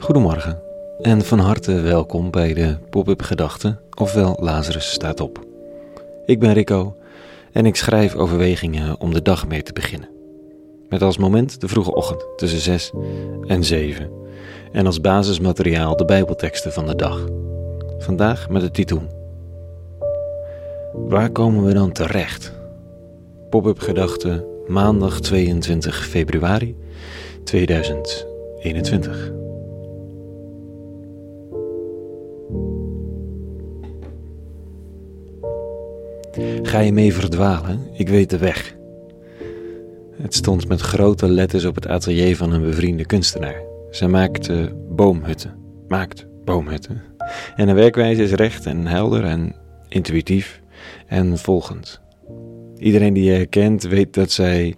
Goedemorgen en van harte welkom bij de Pop-up Gedachten, ofwel Lazarus staat op. Ik ben Rico en ik schrijf overwegingen om de dag mee te beginnen. Met als moment de vroege ochtend tussen 6 en 7 en als basismateriaal de Bijbelteksten van de dag. Vandaag met de titel Waar komen we dan terecht? Pop-up Gedachten maandag 22 februari 2021. Ga je mee verdwalen? Ik weet de weg. Het stond met grote letters op het atelier van een bevriende kunstenaar. Ze maakte boomhutten. Maakt boomhutten. En de werkwijze is recht en helder en intuïtief en volgend. Iedereen die je kent weet dat zij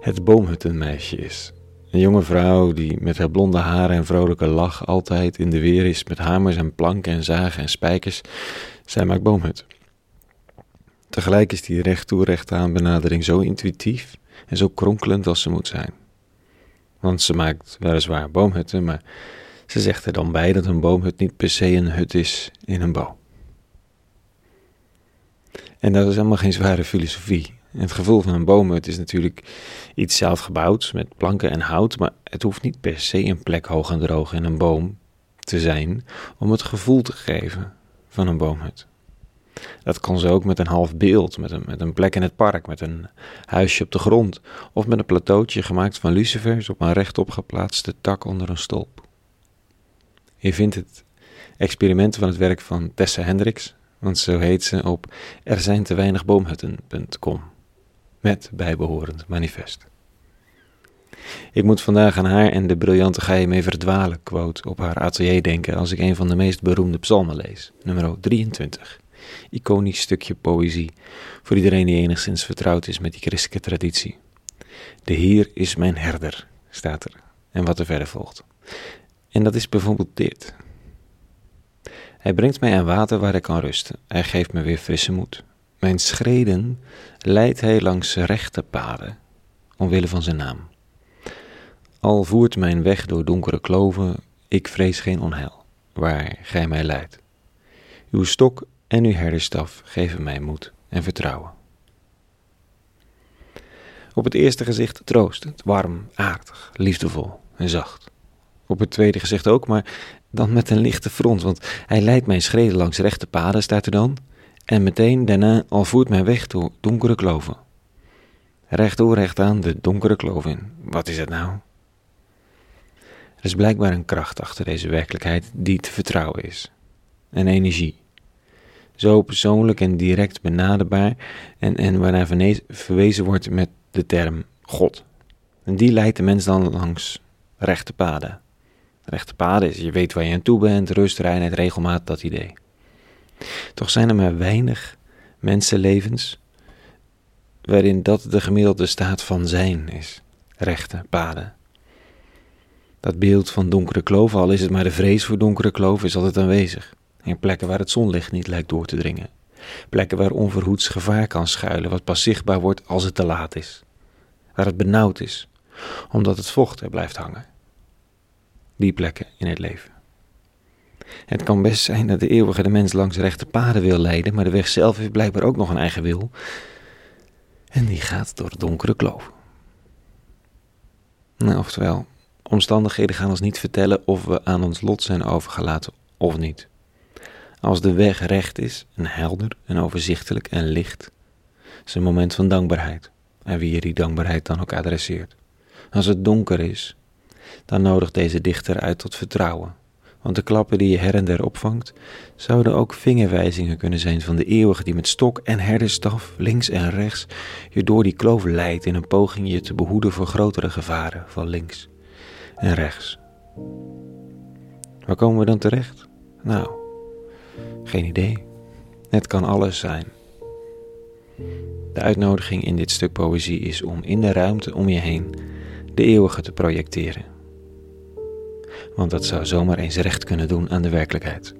het boomhuttenmeisje is. Een jonge vrouw die met haar blonde haren en vrolijke lach altijd in de weer is met hamers en planken en zagen en spijkers. Zij maakt boomhutten. Tegelijk is die recht toe recht aan benadering zo intuïtief en zo kronkelend als ze moet zijn. Want ze maakt weliswaar boomhutten, maar ze zegt er dan bij dat een boomhut niet per se een hut is in een boom. En dat is helemaal geen zware filosofie. Het gevoel van een boomhut is natuurlijk iets zelfgebouwd met planken en hout, maar het hoeft niet per se een plek hoog en droog in een boom te zijn om het gevoel te geven van een boomhut. Dat kan ze ook met een half beeld, met een, met een plek in het park, met een huisje op de grond of met een plateautje gemaakt van lucifers op een rechtop geplaatste tak onder een stolp. Je vindt het experimenten van het werk van Tessa Hendricks, want zo heet ze op er met bijbehorend manifest. Ik moet vandaag aan haar en de briljante ga je mee verdwalen quote op haar atelier denken als ik een van de meest beroemde psalmen lees, nummer 23 iconisch stukje poëzie voor iedereen die enigszins vertrouwd is met die christelijke traditie. De Heer is mijn herder, staat er, en wat er verder volgt. En dat is bijvoorbeeld dit. Hij brengt mij aan water waar ik kan rusten. Hij geeft me weer frisse moed. Mijn schreden leidt hij langs rechte paden, omwille van zijn naam. Al voert mijn weg door donkere kloven, ik vrees geen onheil, waar gij mij leidt. Uw stok en uw herderstaf geven mij moed en vertrouwen. Op het eerste gezicht troostend, warm, aardig, liefdevol en zacht. Op het tweede gezicht ook, maar dan met een lichte front, want hij leidt mijn schreden langs rechte paden, staat er dan, en meteen daarna al voert mij weg door donkere kloven. Rechtdoor recht aan de donkere kloof in. Wat is het nou? Er is blijkbaar een kracht achter deze werkelijkheid die te vertrouwen is. Een energie zo persoonlijk en direct benaderbaar en, en waarnaar verwezen wordt met de term God. En die leidt de mens dan langs rechte paden. Rechte paden is, je weet waar je aan toe bent, rust, reinheid, regelmaat, dat idee. Toch zijn er maar weinig mensenlevens waarin dat de gemiddelde staat van zijn is. Rechte paden. Dat beeld van donkere kloven, al is het maar de vrees voor donkere kloven, is altijd aanwezig. In plekken waar het zonlicht niet lijkt door te dringen. Plekken waar onverhoeds gevaar kan schuilen, wat pas zichtbaar wordt als het te laat is. Waar het benauwd is, omdat het vocht er blijft hangen. Die plekken in het leven. Het kan best zijn dat de eeuwige de mens langs rechte paden wil leiden, maar de weg zelf heeft blijkbaar ook nog een eigen wil. En die gaat door donkere kloven. Nou, oftewel, omstandigheden gaan ons niet vertellen of we aan ons lot zijn overgelaten of niet. Als de weg recht is en helder en overzichtelijk en licht, is een moment van dankbaarheid. En wie je die dankbaarheid dan ook adresseert. Als het donker is, dan nodigt deze dichter uit tot vertrouwen. Want de klappen die je her en der opvangt, zouden ook vingerwijzingen kunnen zijn van de eeuwige die met stok en herderstaf links en rechts je door die kloof leidt in een poging je te behoeden voor grotere gevaren van links en rechts. Waar komen we dan terecht? Nou, geen idee. Het kan alles zijn. De uitnodiging in dit stuk poëzie is om in de ruimte om je heen de eeuwige te projecteren. Want dat zou zomaar eens recht kunnen doen aan de werkelijkheid.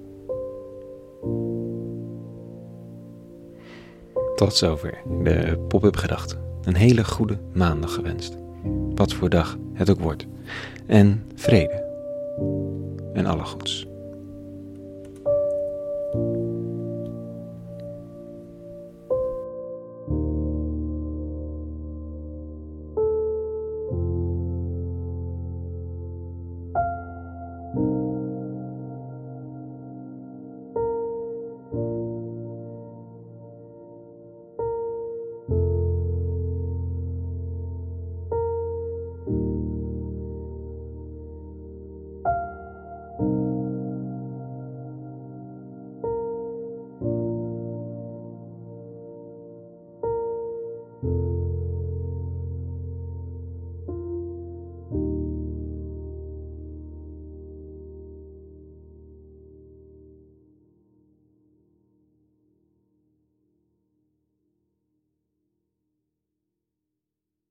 Tot zover de pop-up gedachte. Een hele goede maandag gewenst. Wat voor dag het ook wordt. En vrede. en alle goeds.